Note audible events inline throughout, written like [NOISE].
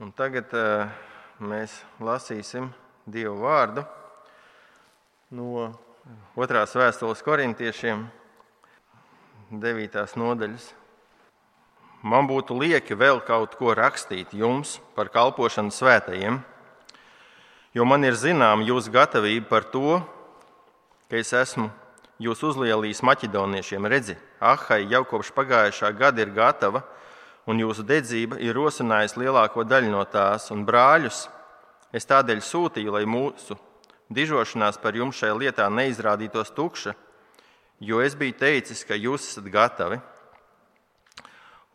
Un tagad uh, mēs lasīsim Dievu vārdu no otrās vēstules korintiešiem, 9. nodaļas. Man būtu lieki vēl kaut ko rakstīt jums par kalpošanu svētajiem, jo man ir zināma jūsu gatavība par to, ka es esmu jūs uzlielījis maķedoniešiem. Redzi, Ahai jau kopš pagājušā gada ir gatava, un jūsu dedzība ir rosinājusi lielāko daļu no tās, un brāļus es tādēļ sūtīju, lai mūsu dižošanās par jums šajā lietā neizrādītos tukša, jo es biju teicis, ka jūs esat gatavi.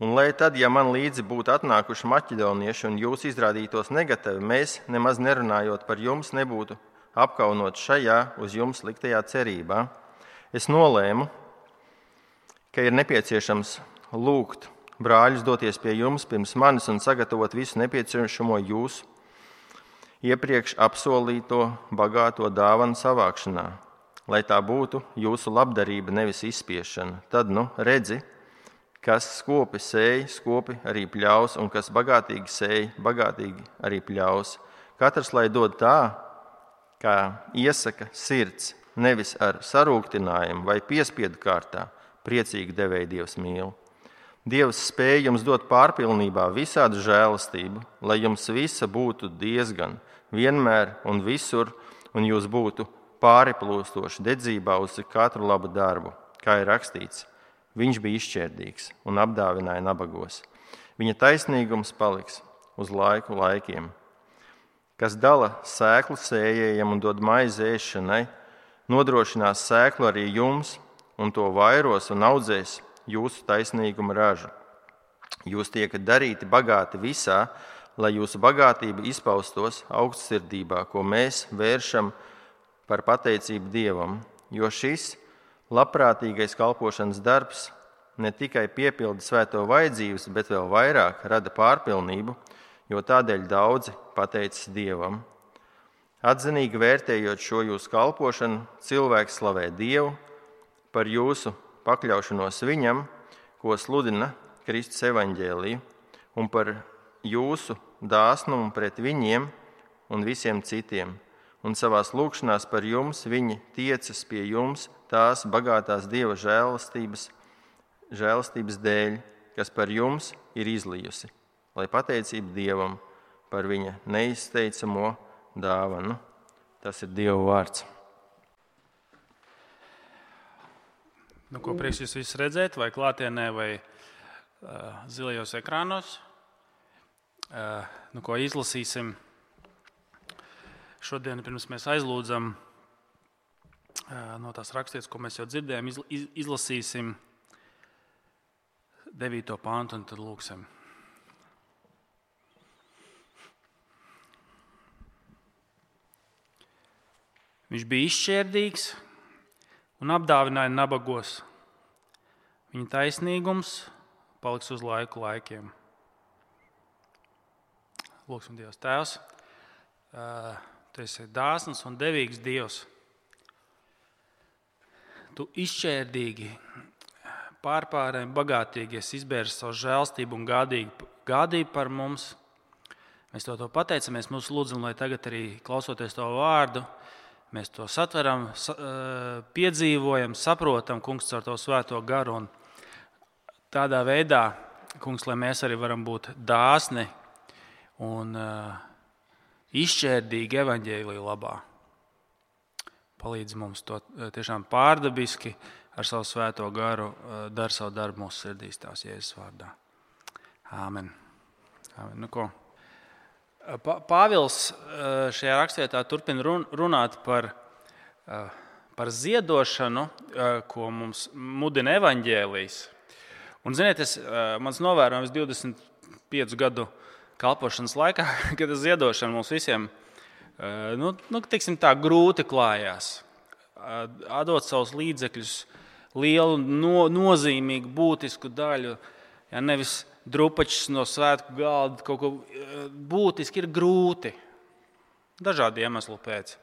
Un lai tad, ja man līdzi būtu atnākuši maķedonieši un jūs izrādītos negatīvi, mēs, nemaz nerunājot par jums, nebūtu apkaunot šajā uz jums liktajā cerībā, es nolēmu, ka ir nepieciešams lūgt brāļus doties pie jums pirms manis un sagatavot visu nepieciešamo jūsu iepriekš apsolīto bagāto dāvanu savākšanā, lai tā būtu jūsu labdarība, nevis izspiešana. Tad, nu, redzi, Kas skopi sēž, skopi arī pļaus, un kas bagātīgi sēž, bagātīgi arī pļaus. Katrs lai dod tā, kā iesaka sirds, nevis ar sarūktinājumu vai piespiedu kārtā, priecīgi devēja Dievs mīl. Dievs spēj jums dot pārpilnībā visādu žēlastību, lai jums visa būtu diezgan, vienmēr un visur, un jūs būtu pāriplūstoši dedzībā uz katru labu darbu, kā ir rakstīts Viņš bija izšķērdīgs un apdāvināja nabagos. Viņa taisnīgums paliks uz laiku laikiem. Kas dala sēklu sējējiem un dod maizi ēšanai, nodrošinās sēklu arī jums, un to vairos un audzēs jūsu taisnīguma ražu. Jūs tiekat darīti bagāti visā, lai jūsu bagātība izpaustos augstsirdībā, ko mēs vēršam par pateicību Dievam, jo šis Labprātīgais kalpošanas darbs ne tikai piepilda svēto vajadzības, bet vēl vairāk rada pārpilnību, jo tādēļ daudzi pateicas Dievam. Atzinīgi vērtējot šo jūsu kalpošanu, cilvēks slavē Dievu par jūsu pakļaušanos Viņam, ko sludina Kristus evaņģēlī, un par jūsu dāsnumu pret viņiem un visiem citiem. Un savā lūkšanās par jums viņi tiecas pie jums tās bagātās Dieva žēlastības, žēlastības dēļ, kas par jums ir izlijusi, lai pateicība Dievam par viņa neizteicamo dāvanu. Tas ir Dieva vārds. Nu, ko prieks jūs visi redzēt, vai klātienē, vai uh, zilajos ekrānos. Uh, nu, ko izlasīsim šodien, pirms mēs aizlūdzam no tās rakstītas, ko mēs jau dzirdējām, izlasīsim 9. pāntu un tad lūksim. Viņš bija izšķērdīgs un apdāvināja nabagos. Viņa taisnīgums paliks uz laiku laikiem. Lūksim Dievs, Tēvs, Tu esi dāsns un devīgs Dievs tu izšķērdīgi, pārpārējiem bagātīgi izbērsi savu žēlstību un gādīgi, gādību par mums. Mēs to, to pateicamies, mūsu lūdzam, lai tagad arī klausoties to vārdu, mēs to satveram, piedzīvojam, saprotam, kungs, ar to svēto garu. Tādā veidā, kungs, lai mēs arī varam būt dāsni un izšķērdīgi evaņģēlīju labā palīdz mums to tiešām pārdabiski ar savu svēto garu, dara savu darbu mūsu sirdīs, tās Jēzus vārdā. Āmen. Āmen. Nu, ko? Pāvils šajā rakstvietā turpina runāt par, par ziedošanu, ko mums mudina evaņģēlijas. Un, ziniet, es, mans novērojums 25 gadu kalpošanas laikā, [LAUGHS] kad ziedošana mums visiem nu, nu, tā, grūti klājās. Atdot savus līdzekļus, lielu, no, nozīmīgu, būtisku daļu, ja nevis drupačs no svētku galda, kaut ko būtiski ir grūti. Dažādu iemeslu pēc.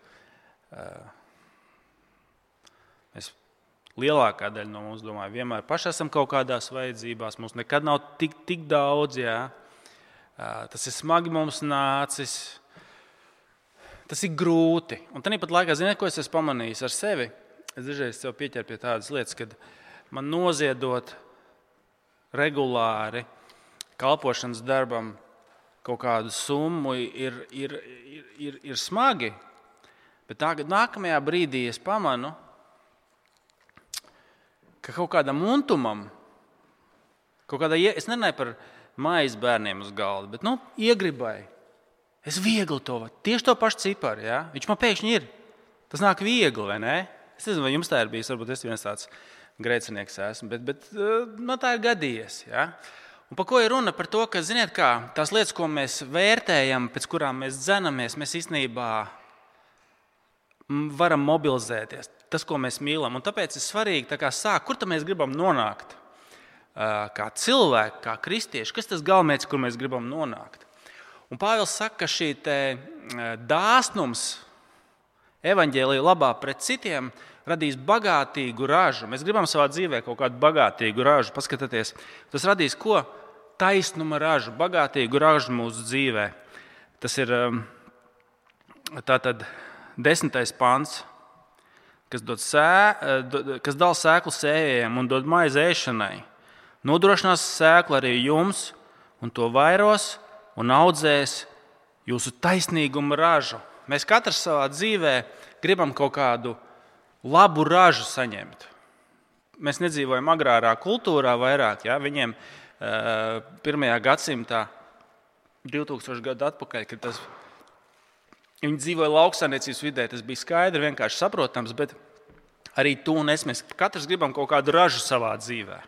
Mēs lielākā daļa no mums domāju, vienmēr paši esam kaut kādās vajadzībās. Mums nekad nav tik, tik daudz. Jā. Tas ir smagi mums nācis. Tas ir grūti. Un tāpat laikā, ziniet, ko es esmu pamanījis ar sevi? Es dažreiz pieķeru pie tādas lietas, kad man noziedot regulāri kalpošanas darbam kaut kādu summu ir, ir, ir, ir, ir smagi. Bet tā, nākamajā brīdī es pamanu, ka kaut kādam muntumam, kaut kādā, es nerunāju par maizi bērniem uz galda, bet nu, iegribai. Es viegli to varu. Tieši to pašu ciparu. Ja? Viņš man pēkšņi ir. Tas nāk viegli, vai ne? Es nezinu, vai jums tā ir bijis. Varbūt es viens tāds grēcinieks esmu, bet, bet no nu, tā ir gadījies. Ja? Un par ko ir runa? Par to, ka ziniet, kā, tās lietas, ko mēs vērtējam, pēc kurām mēs dzenamies, mēs īstenībā varam mobilizēties. Tas, ko mēs mīlam. Un tāpēc ir svarīgi kā sākt, kur mēs gribam nonākt. Kā cilvēki, kā kristieši, kas tas galvenais, kur mēs gribam nonākt. Un Pāvils saka, ka šī dāsnums evaņģēlīja labā pret citiem radīs bagātīgu ražu. Mēs gribam savā dzīvē kaut kādu bagātīgu ražu. Paskatieties, tas radīs ko? Taisnuma ražu, bagātīgu ražu mūsu dzīvē. Tas ir tātad desmitais pants, kas, sē, eh, kas dala sēklu sējējiem un dod maizi ēšanai. Nodrošinās sēklu arī jums, un to vairos un audzēs jūsu taisnīguma ražu. Mēs katrs savā dzīvē gribam kaut kādu labu ražu saņemt. Mēs nedzīvojam agrārā kultūrā vairāk. Ja? Viņiem pirmajā gadsimtā, 2000 gadu atpakaļ, kad tas Viņi dzīvoja lauksaimniecības vidē, tas bija skaidri, vienkārši saprotams, bet arī tu un es, mēs katrs gribam kaut kādu ražu savā dzīvē.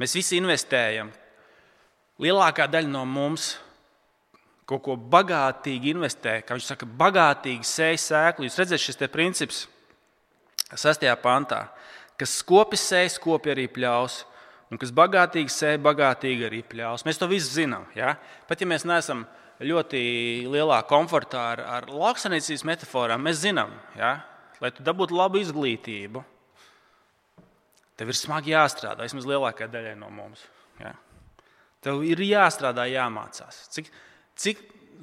Mēs visi investējam. Lielākā daļa no mums kaut ko bagātīgi investē, kā viņš saka, bagātīgi sēž sēklu. Jūs redzat, šis princips, sastajā pantā, kas skopis sēž, skopi arī pļaus. Un kas bagātīgi sēž, bagātīgi arī pļaus. Mēs to visu zinām. Ja? Pat ja mēs neesam ļoti lielā komfortā ar, ar lauksaimniecības metaforām. Mēs zinām, ja, lai tu dabūtu labu izglītību, tev ir smagi jāstrādā, vismaz lielākajai daļai no mums. Ja. Tev ir jāstrādā, jāmācās. Cik, cik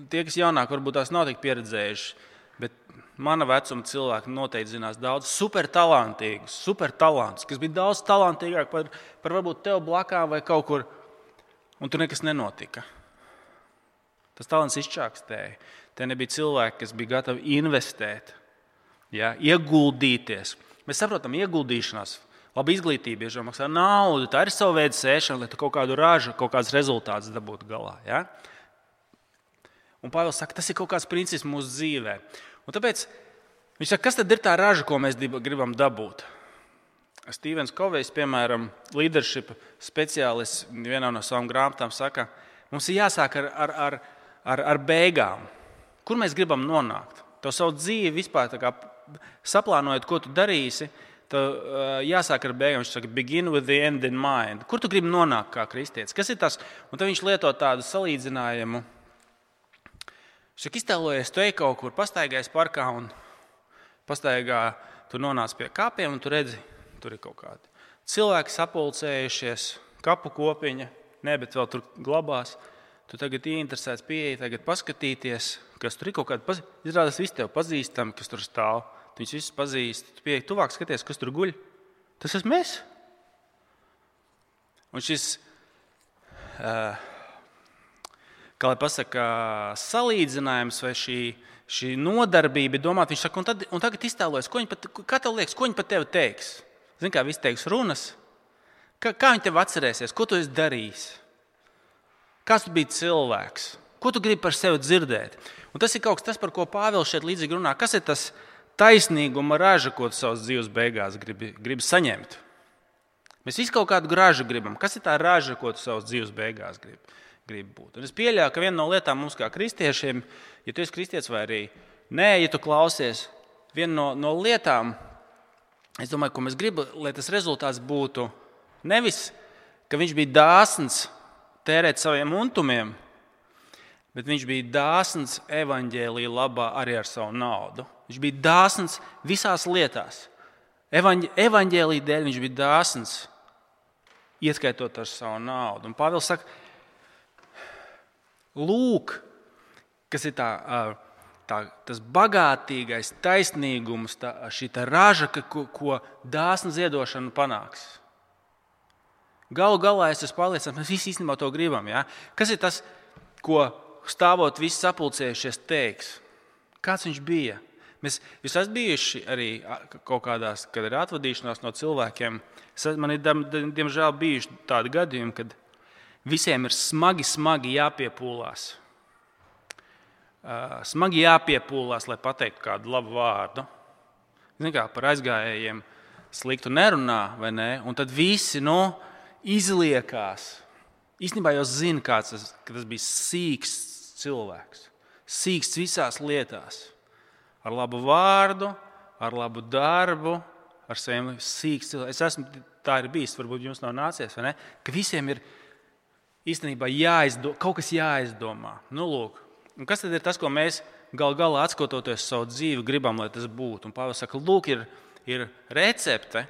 tie, kas jaunāk, varbūt tās nav tik pieredzējuši, bet mana vecuma cilvēki noteikti zinās daudz supertalantīgus, supertalantus, kas bija daudz talantīgāki par, par varbūt tevi blakām vai kaut kur, un tur nekas nenotika. Tas talants izčākstēja. Te nebija cilvēki, kas bija gatavi investēt, ja, ieguldīties. Mēs saprotam, ieguldīšanās, laba izglītība bieži maksā naudu. Tā ir sava veida sēšana, lai tu kaut kādu ražu, kaut kādus rezultātus dabūtu galā. Ja? Un Pāvils saka, tas ir kaut kāds princips mūsu dzīvē. Un tāpēc viņš saka, kas tad ir tā raža, ko mēs gribam dabūt? Stevens Kovejs, piemēram, leadership speciālists, vienā no savām grāmatām saka, mums ir jāsāk ar, ar, ar ar, ar beigām. Kur mēs gribam nonākt? To savu dzīvi vispār saplānojot, ko tu darīsi. Uh, jāsāk ar beigām. Viņš saka, begin with the end in mind. Kur tu gribi nonākt kā kristietis? Kas ir tas? Un tad viņš lieto tādu salīdzinājumu. Viņš saka, iztēlojies, tu ej kaut kur, pastaigājies parkā un pastaigā, tu nonāc pie kāpiem un tu redzi, tur ir kaut kādi cilvēki sapulcējušies, kapu kopiņa, ne, bet vēl tur glabās. Tu tagad ieinteresēts pieeja, tagad paskatīties, kas tur ir kaut kāda. Paz... Izrādās, visi tev pazīstami, kas tur stāv. Tu viņus visus pazīsti. Tu pieeji tuvāk, skaties, kas tur guļ. Tas esmu es. Un šis, kā lai pasakā, salīdzinājums vai šī, šī nodarbība, domāt, viņš saka, un, tad, un tagad iztēlojas, ko viņi pat, kā tev liekas, ko viņi par tevi teiks. Zini, kā visi teiks runas, kā, kā viņi tev atcerēsies, ko tu esi darījis. Kas tu biji cilvēks? Ko tu gribi par sevi dzirdēt? Un tas ir kaut kas, tas, par ko Pāvils šeit līdzīgi runā. Kas ir tas taisnīguma raža, ko tu savas dzīves beigās gribi, gribi saņemt? Mēs visi kaut kādu ražu gribam. Kas ir tā raža, ko tu savas dzīves beigās gribi, gribi būt? Un es pieļauju, ka viena no lietām mums, kā kristiešiem, ja tu esi kristietis vai arī nē, ja tu klausies, viena no, no lietām, es domāju, ko mēs gribam, lai tas rezultāts būtu nevis, ka viņš bija dāsns tērēt saviem untumiem, bet viņš bija dāsns evaņģēlīja labā arī ar savu naudu. Viņš bija dāsns visās lietās. Evaņ, evaņģēlīja dēļ viņš bija dāsns, ieskaitot ar savu naudu. Un Pāvils saka, lūk, kas ir tā, tā, tas bagātīgais taisnīgums, tā, šī tā raža, ko, ko dāsna ziedošana panāks. Galu galā es esmu pārliecināts, mēs visi īstenībā to gribam. Ja? Kas ir tas, ko stāvot visi sapulcējušies teiks? Kāds viņš bija? Mēs, jūs esat bijuši arī kaut kādās, kad ir atvadīšanās no cilvēkiem. Man ir, diemžēl, bijuši tādi gadījumi, kad visiem ir smagi, smagi jāpiepūlās. Smagi jāpiepūlās, lai pateiktu kādu labu vārdu. Ziniet, kā par aizgājējiem sliktu nerunā, vai ne? Un tad visi nu, izliekās. Īstenībā jau zina, kāds tas, tas bija sīks cilvēks. Sīks visās lietās ar labu vārdu, ar labu darbu, ar saviem sīkiem cilvēkiem. Es esmu tā ir bijis, varbūt jums nav nācies, vai ne? Ka visiem ir īstenībā jāizdo, kaut kas jāizdomā. Nu, lūk, un kas tad ir tas, ko mēs gal galā atskatoties savu dzīvi, gribam, lai tas būtu? Pāvils saka, lūk, ir, ir recepte,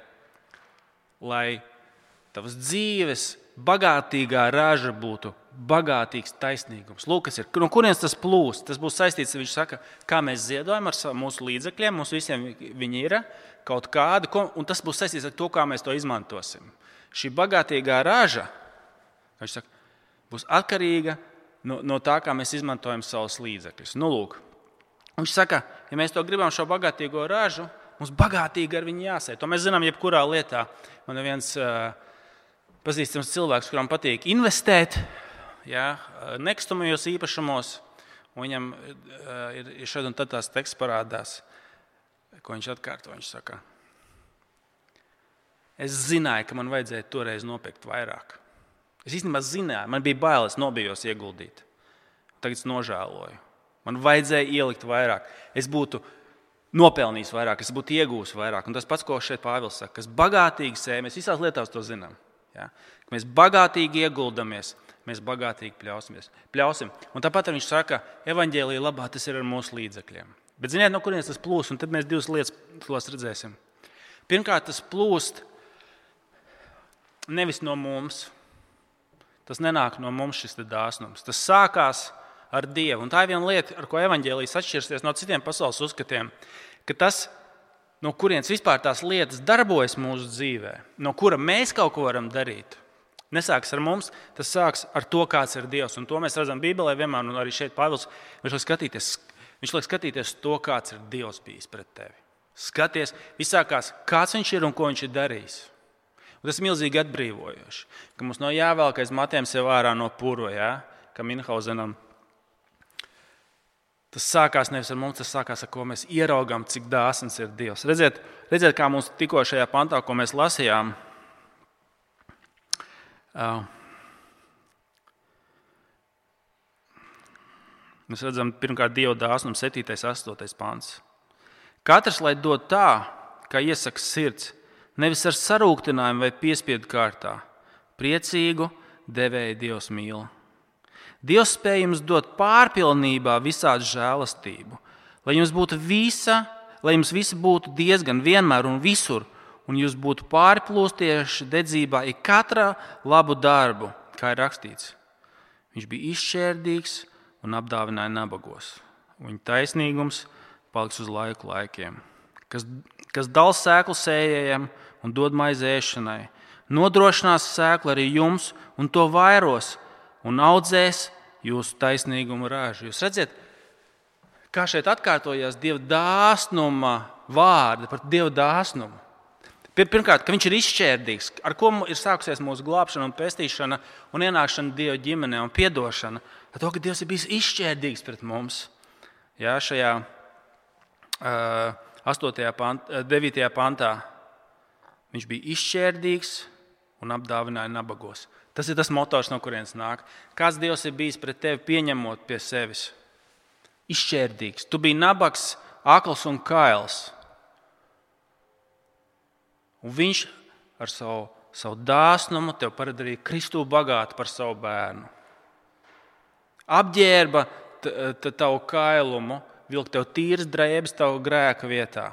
lai tavas dzīves bagātīgā raža būtu bagātīgs taisnīgums. Lūk, kas ir. No kurienes tas plūst? Tas būs saistīts ar viņš saka, kā mēs ziedojam ar mūsu līdzekļiem. Mums visiem viņi ir kaut kādi, un tas būs saistīts ar to, kā mēs to izmantosim. Šī bagātīgā raža saka, būs atkarīga no, no tā, kā mēs izmantojam savus līdzekļus. Nu, lūk. viņš saka, ja mēs to gribam, šo bagātīgo ražu, mums bagātīgi ar viņu jāsēž. To mēs zinām jebkurā lietā. Man ir viens uh, pazīstams cilvēks, kuram patīk investēt ja, nekustamajos īpašumos. Viņam ir, ir šeit un tad tās teksts parādās, ko viņš atkārto. Viņš saka, es zināju, ka man vajadzēja toreiz nopirkt vairāk. Es īstenībā zināju, man bija bail, es nobijos ieguldīt. Tagad es nožēloju. Man vajadzēja ielikt vairāk. Es būtu nopelnījis vairāk, es būtu iegūmis vairāk. Un tas pats, ko šeit Pāvils saka, kas bagātīgi sēž, mēs visās lietās to zinām. Ja? Mēs bagātīgi ieguldamies, mēs bagātīgi pļausimies. pļausim. Un tāpat viņš saka, ka evaņģēlīja labā tas ir ar mūsu līdzekļiem. Bet ziniet, no kurienes tas plūst, un tad mēs divas lietas redzēsim. Pirmkārt, tas plūst nevis no mums. Tas nenāk no mums šis dāsnums. Tas sākās ar Dievu. Un tā ir viena lieta, ar ko evaņģēlijas atšķirsies no citiem pasaules uzskatiem. Ka tas no kurienes vispār tās lietas darbojas mūsu dzīvē, no kura mēs kaut ko varam darīt. Nesāks ar mums, tas sāks ar to, kāds ir Dievs. Un to mēs redzam Bībelē vienmēr, un arī šeit Pāvils viņš liek skatīties, viņš liek skatīties to, kāds ir Dievs bijis pret tevi. Skaties, visākās, kāds viņš ir un ko viņš ir darījis. Un tas ir milzīgi atbrīvojoši, ka mums nav jāvelk aiz matiem sev ārā no purva, ja? kā Minhausenam Tas sākās nevis ar mums, tas sākās ar to, ko mēs ieraugām, cik dāsns ir Dievs. Redziet, redziet kā mums tikko šajā pantā, ko mēs lasījām, mēs redzam, pirmkārt, Dieva dāsnums, 7. un 8. pāns. Katrs lai dod tā, kā iesaka sirds, nevis ar sarūktinājumu vai piespiedu kārtā. Priecīgu devēju Dievs mīl. Dievs spēj jums dot pārpilnībā visādi žēlastību, lai jums būtu visa, lai jums visi būtu diezgan vienmēr un visur, un jūs būtu pārplūstieši dedzībā ik katrā labu darbu, kā ir rakstīts. Viņš bija izšķērdīgs un apdāvināja nabagos. Viņa taisnīgums paliks uz laiku laikiem. Kas, kas dala sēklu sējējiem un dod maizēšanai, nodrošinās sēklu arī jums un to vairos un audzēs jūsu taisnīgumu rāžu. Jūs redzat, kā šeit atkārtojas Dieva dāsnuma vārdi par Dieva dāsnumu. Pirmkārt, ka viņš ir izšķērdīgs, ar ko ir sākusies mūsu glābšana, un pestīšana un ienākšana Dieva ģimenē un atdošana. Ar to, ka Dievs ir bijis izšķērdīgs pret mums. Jā, šajā uh, 8. Pant, 9. pantā viņš bija izšķērdīgs un apdāvināja nabagos. Tas ir tas motors, no kurienes nāk. Kāds Dievs ir bijis pret tevi, pieņemot pie sevis? Izšķērdīgs. Tu biji nabaks, akls un kails. Un viņš ar savu, savu dāsnumu tev padarīja Kristu bagātu par savu bērnu. Apģērba tavu kailumu, vilka tev tīras drēbes tavu grēka vietā.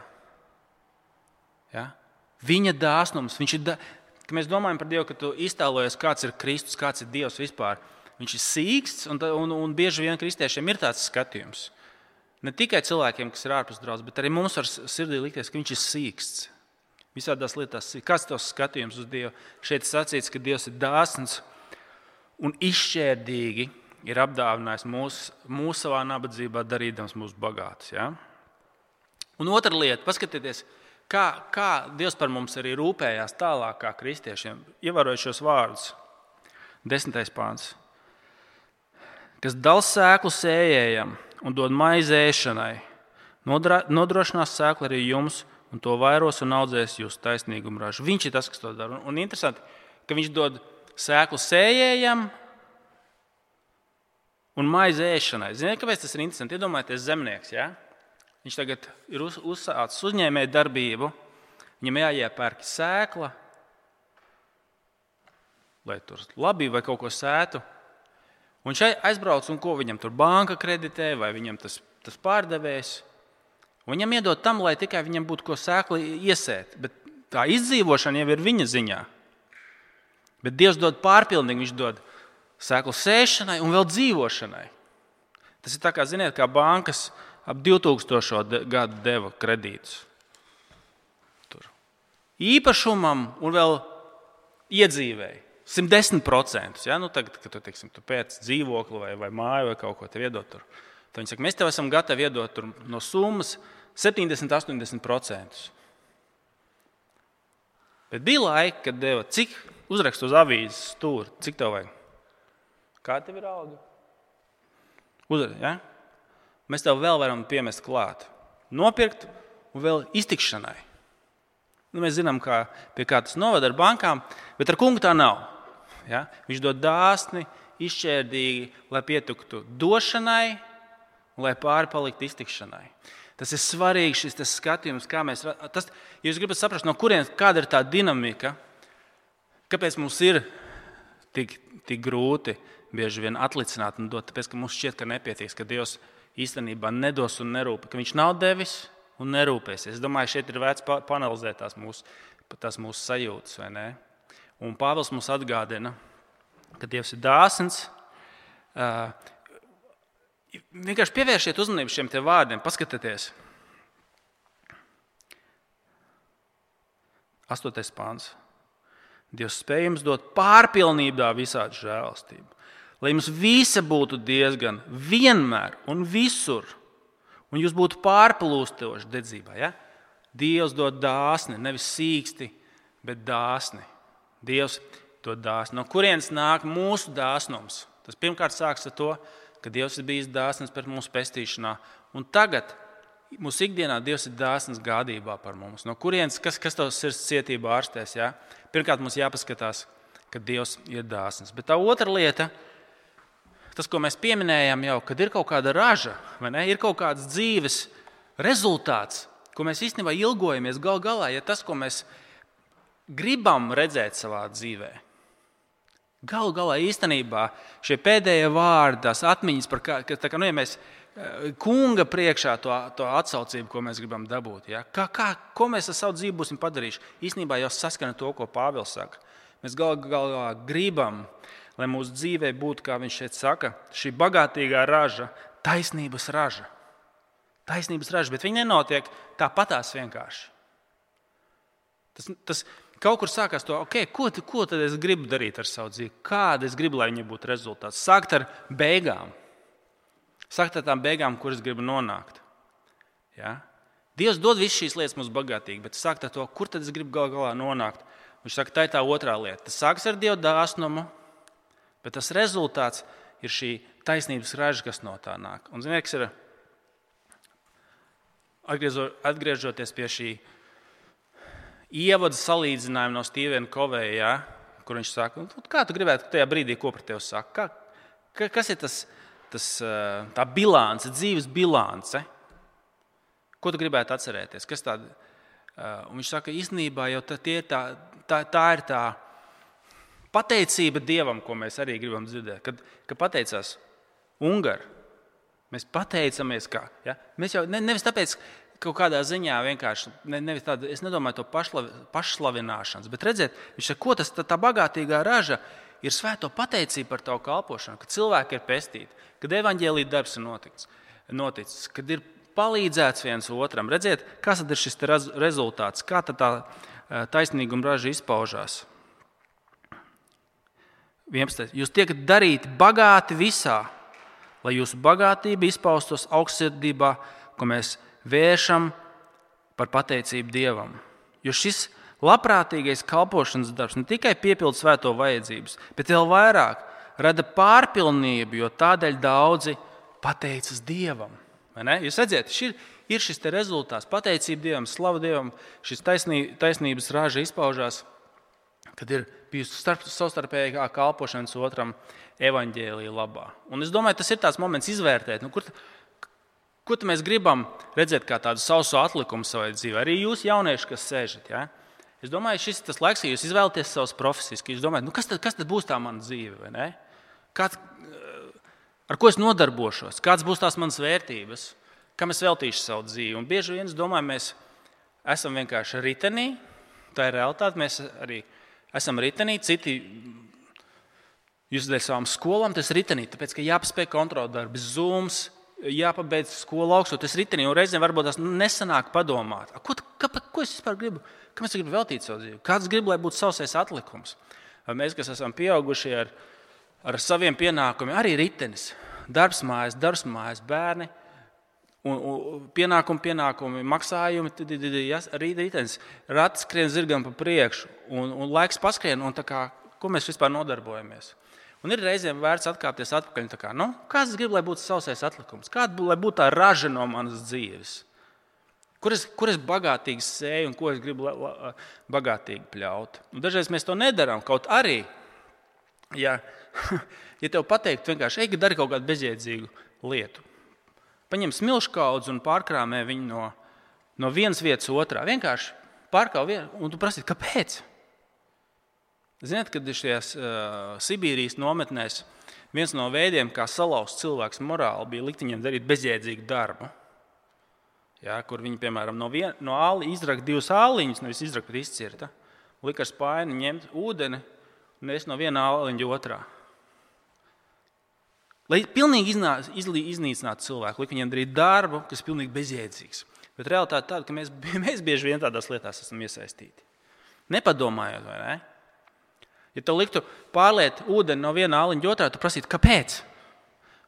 Ja? Viņa dāsnums, viņš ir, Kad mēs domājam par Dievu, ka tu iztēlojies, kāds ir Kristus, kāds ir Dievs vispār, viņš ir sīksts, un, un, un bieži vien kristiešiem ir tāds skatījums. Ne tikai cilvēkiem, kas ir ārpus draudzes, bet arī mums var sirdī likties, ka viņš ir sīksts. Visādās lietās, kāds ir tavs skatījums uz Dievu? Šeit sacīts, ka Dievs ir dāsns un izšķērdīgi ir apdāvinājis mūs, mūsu savā nabadzībā, darīdams mūs bagātus. Ja? Un otra lieta, paskatieties, kā, kā Dievs par mums arī rūpējās tālāk, kā kristiešiem, ievērojot šos vārdus. Desmitais pāns. Kas dala sēklu sējējam un dod maizēšanai, nodrošinās sēklu arī jums, un to vairos un audzēs jūsu taisnīgumu ražu. Viņš ir tas, kas to dara. Un, un interesanti, ka viņš dod sēklu sējējam un maizi ēšanai. Ziniet, kāpēc tas ir interesanti? Iedomājieties, zemnieks. Ja? Viņš tagad ir uz, uzsācis uzņēmēju darbību, viņam jāiepērk sēkla, lai tur labi vai kaut ko sētu. Un viņš aizbrauc, un ko viņam tur banka kreditē, vai viņam tas, tas pārdevējs. Viņam iedod tam, lai tikai viņam būtu ko sēkli iesēt. Bet tā izdzīvošana jau ir viņa ziņā. Bet Dievs dod pārpilnīgi, Viņš dod sēklu sēšanai un vēl dzīvošanai. Tas ir tā kā, ziniet, kā bankas ap 2000. gadu deva kredītus. Tur. Īpašumam un vēl iedzīvēji. 110%. Ja? Nu, tagad, kad tu, teiksim, tu pēc dzīvokli vai, vai māju vai kaut ko tādu iedod, tur. tad viņi saka, mēs tev esam gatavi iedot no summas 70, 80%. Bet bija laika, kad deva cik uzrakstu uz avīzes stūri, cik tev vajag? Kā tev ir alga? Uzrakst, ja? Mēs tev vēl varam piemest klāt. Nopirkt un vēl iztikšanai. Nu, mēs zinām, kā, pie kā tas novada ar bankām, bet ar kungu tā nav. Ja? Viņš dod dāsni, izšķērdīgi, lai pietuktu došanai, lai pāri paliktu iztikšanai. Tas ir svarīgi šis skatījums, kā mēs. Tas, ja jūs gribat saprast, no kurienes ir tā dinamika, kāpēc mums ir tik, tik grūti bieži vien atlicināt un dot, tāpēc ka mums šķiet, ka nepietiks, ka Dievs īstenībā nedos un nerūpē, ka Viņš nav devis un nerūpēsies. Es domāju, šeit ir vērts panelizēt tās mūsu, tās mūsu sajūtas, vai ne? Un Pāvils mums atgādina, ka Dievs ir dāsns. Uh, vienkārši pievērsiet uzmanību šiem vārdiem, paskatieties. Astotais pāns. Dievs spēj jums dot pārpilnībā visādi žēlastību, lai jums visa būtu diezgan vienmēr un visur, un jūs būtu pārplūstoši dedzībā. Ja? Dievs dod dāsni, nevis sīksti, bet dāsni. Dievs to dāsnu. No kurienes nāk mūsu dāsnums? Tas pirmkārt sākas ar to, ka Dievs ir bijis dāsns pret mūsu pestīšanā. Un tagad mūsu ikdienā Dievs ir dāsns gādībā par mums. No kurienes, kas, kas tavs sirds cietība ārstēs? Ja? Pirmkārt, mums jāpaskatās, ka Dievs ir dāsns. Bet tā otra lieta, tas, ko mēs pieminējām jau, kad ir kaut kāda raža, ir kaut kāds dzīves rezultāts, ko mēs īstenībā ilgojamies gal galā, ja tas, ko mēs gribam redzēt savā dzīvē. Galu galā īstenībā šie pēdējie vārdi, tās atmiņas par kā, ka, kā, nu, ja mēs eh, kunga priekšā to, to atsaucību, ko mēs gribam dabūt. Ja? Kā, kā, ko mēs ar savu dzīvi būsim padarījuši? Īstenībā jau saskana to, ko Pāvils saka. Mēs galu galā gribam, lai mūsu dzīvē būtu, kā viņš šeit saka, šī bagātīgā raža, taisnības raža. Taisnības raža, bet viņi nenotiek tāpatās vienkārši. Tas, tas, kaut kur sākās to, okay, ko, ko tad es gribu darīt ar savu dzīvi, kāda es gribu, lai viņa būtu rezultāts. Sākt ar beigām, sākt ar tām beigām, kuras gribu nonākt. Ja? Dievs dod visas šīs lietas mums bagātīgi, bet sākt ar to, kur tad es gribu gal galā nonākt. Viņš saka, tā ir tā otrā lieta. Tas sāks ar Dieva dāsnumu, bet tas rezultāts ir šī taisnības raža, kas no tā nāk. Un, ziniet, kas ir atgriežoties pie šī ievada salīdzinājumu no Stevena Koveja, ja, kur viņš saka, nu, kā tu gribētu tajā brīdī, ko par tevi saka? Kā, kas ir tas, tas, tā bilance, dzīves bilance? Ko tu gribētu atcerēties? Un viņš saka, īstenībā jau tā, tā, tā, tā ir tā pateicība Dievam, ko mēs arī gribam dzirdēt. Kad, kad pateicās Ungāri, mēs pateicamies, ka ja? mēs jau ne, nevis tāpēc, kaut kādā ziņā vienkārši ne, nevis tāda, es nedomāju to pašlav, pašslavināšanas, bet redziet, viņš saka, ko tas tā, tā bagātīgā raža ir svēto pateicība par tavu kalpošanu, ka cilvēki ir pestīti, kad evaņģēlīja darbs ir noticis, noticis, kad ir palīdzēts viens otram. Redziet, kas ir šis rezultāts, kā tā eh, taisnīguma raža izpaužās. 11. Jūs tiekat darīti bagāti visā, lai jūsu bagātība izpaustos augstsirdībā, ko mēs vēršam par pateicību Dievam. Jo šis labprātīgais kalpošanas darbs ne tikai piepilda svēto vajadzības, bet vēl vairāk rada pārpilnību, jo tādēļ daudzi pateicas Dievam. Jūs redzat, šis ir, ir šis rezultāts, pateicība Dievam, slava Dievam, šis taisnī, taisnības rāža izpaužās, kad ir bijusi starp, savstarpējā kalpošanas otram evaņģēlīja labā. Un es domāju, tas ir tāds moments izvērtēt, nu, kur, ko mēs gribam redzēt kā tādu sausu atlikumu savai dzīvē. Arī jūs, jaunieši, kas sēžat. Ja? Es domāju, šis ir tas laiks, kad jūs izvēlaties savas profesijas, ka jūs domājat, nu, kas, tad, kas tad būs tā mana dzīve? Kāds, eh, ar ko es nodarbošos, kādas būs tās manas vērtības, kam es veltīšu savu dzīvi. Un bieži vien es domāju, mēs esam vienkārši ritenī, tā ir realitāte. Mēs arī esam ritenī, citi jūs dēļ savām skolām, tas ritenī, tāpēc ka jāpaspēj kontrolēt darbu, zūms jāpabeidz skolu augstot, tas ritenī, un reizēm varbūt tas nesanāk padomāt. Ko, ka, ko es vispār gribu? Kam es gribu veltīt savu dzīvi? Kāds grib, lai būtu sausais atlikums? Mēs, kas esam pieauguši ar, ar saviem pienākumiem, arī ritenis, darbs mājas, darbs mājas, bērni. Un, un, pienākumi, pienākumi, maksājumi, ritenis. Rats skrien zirgam pa priekšu, un, un laiks paskrien, un kā, ko mēs vispār nodarbojamies. Un ir reizēm vērts atkāpties atpakaļ. Kā, nu, kāds grib, lai būtu sausais atlikums? Kāda būtu tā raža no manas dzīves? Kur es, kur es bagātīgi sēju un ko es gribu la, la, bagātīgi pļaut? Un dažreiz mēs to nedarām. Kaut arī, ja, [LAUGHS] ja tev pateikt, vienkārši ej, dari kaut kādu bezjēdzīgu lietu. Paņem smilšu kaudzi un pārkrāmē viņu no, no vienas vietas otrā. Vienkārši pārkāp vienu, un tu prasi, kāpēc? Ziniet, kad ir šajās uh, Sibīrijas nometnēs, viens no veidiem, kā salauzt cilvēks morāli, bija likt viņiem darīt bezjēdzīgu darbu. Ja, kur viņi, piemēram, no, vien, no āli izraka divas āliņas, nevis izraka, bet izcirta. Lika ar spāni ņemt ūdeni un es no viena āliņa otrā. Lai pilnīgi iznīcinātu cilvēku, lika viņiem darīt darbu, kas ir pilnīgi bezjēdzīgs. Bet realitāte tāda, ka mēs, [LAUGHS] mēs bieži vien tādās lietās esam iesaistīti. Nepadomājot, vai ne? Ja tev liktu pārliet ūdeni no viena āliņa otrā, tu prasītu, kāpēc?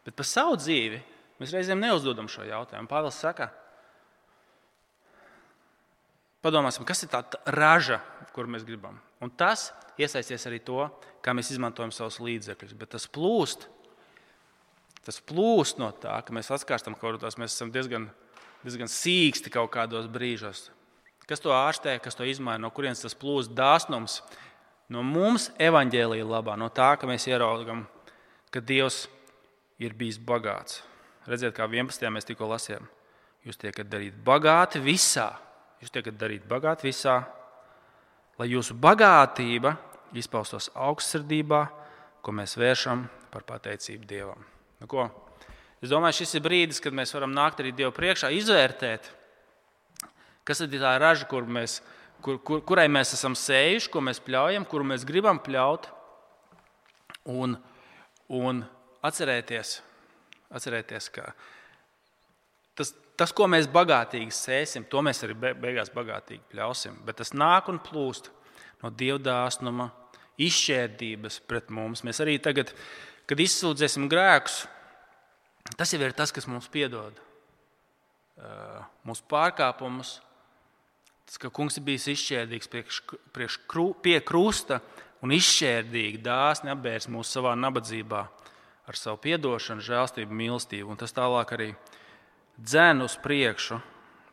Bet par savu dzīvi mēs reizēm neuzdodam šo jautājumu. Pāvils saka, padomāsim, kas ir tā raža, kur mēs gribam. Un tas iesaisties arī to, kā mēs izmantojam savus līdzekļus. Bet tas plūst, tas plūst no tā, ka mēs atkārstam kaut kādās, mēs esam diezgan, diezgan sīksti kaut kādos brīžos. Kas to ārstē, kas to izmaina, no kurienes tas plūst dāsnums, no mums evaņģēlīja labā, no tā, ka mēs ieraugam, ka Dievs ir bijis bagāts. Redziet, kā 11. mēs tikko lasījām. Jūs tiekat darīt bagāti visā. Jūs tiekat darīt bagāti visā, lai jūsu bagātība izpaustos augstsirdībā, ko mēs vēršam par pateicību Dievam. Nu, ko? es domāju, šis ir brīdis, kad mēs varam nākt arī Dievu priekšā, izvērtēt, kas ir tā raža, kur mēs kur, kur, kurai mēs esam sējuši, ko mēs pļaujam, kuru mēs gribam pļaut. Un, un atcerēties, atcerēties, ka tas, tas, ko mēs bagātīgi sēsim, to mēs arī beigās bagātīgi pļausim. Bet tas nāk un plūst no dievdāsnuma, izšķērdības pret mums. Mēs arī tagad, kad izsūdzēsim grēkus, tas jau ir tas, kas mums piedod mūsu pārkāpumus, Tas, ka kungs ir bijis izšķērdīgs priekš, priekš krū, pie krusta un izšķērdīgi dāsni apbērs mūs savā nabadzībā ar savu atdošanu, žēlstību, mīlestību. Un tas tālāk arī dzēn uz priekšu.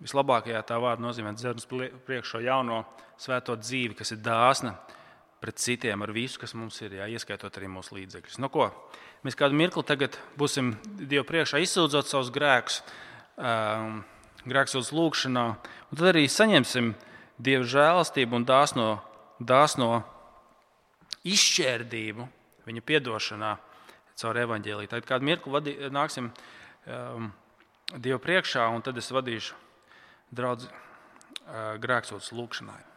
Vislabākajā tā vārda nozīmē dzēn uz priekšu šo jauno svēto dzīvi, kas ir dāsna pret citiem ar visu, kas mums ir, jā, ieskaitot arī mūsu līdzekļus. Nu, ko? Mēs kādu mirkli tagad būsim Dievu priekšā izsūdzot savus grēkus. Um, grēksūdzes lūgšanā, un tad arī saņemsim Dieva žēlastību un dāsno, dāsno izšķērdību viņa piedošanā caur evaņģēlīju. Tad kādu mirkli vadī, nāksim um, Dievu priekšā, un tad es vadīšu draugu uh, grēksūdzes lūgšanai.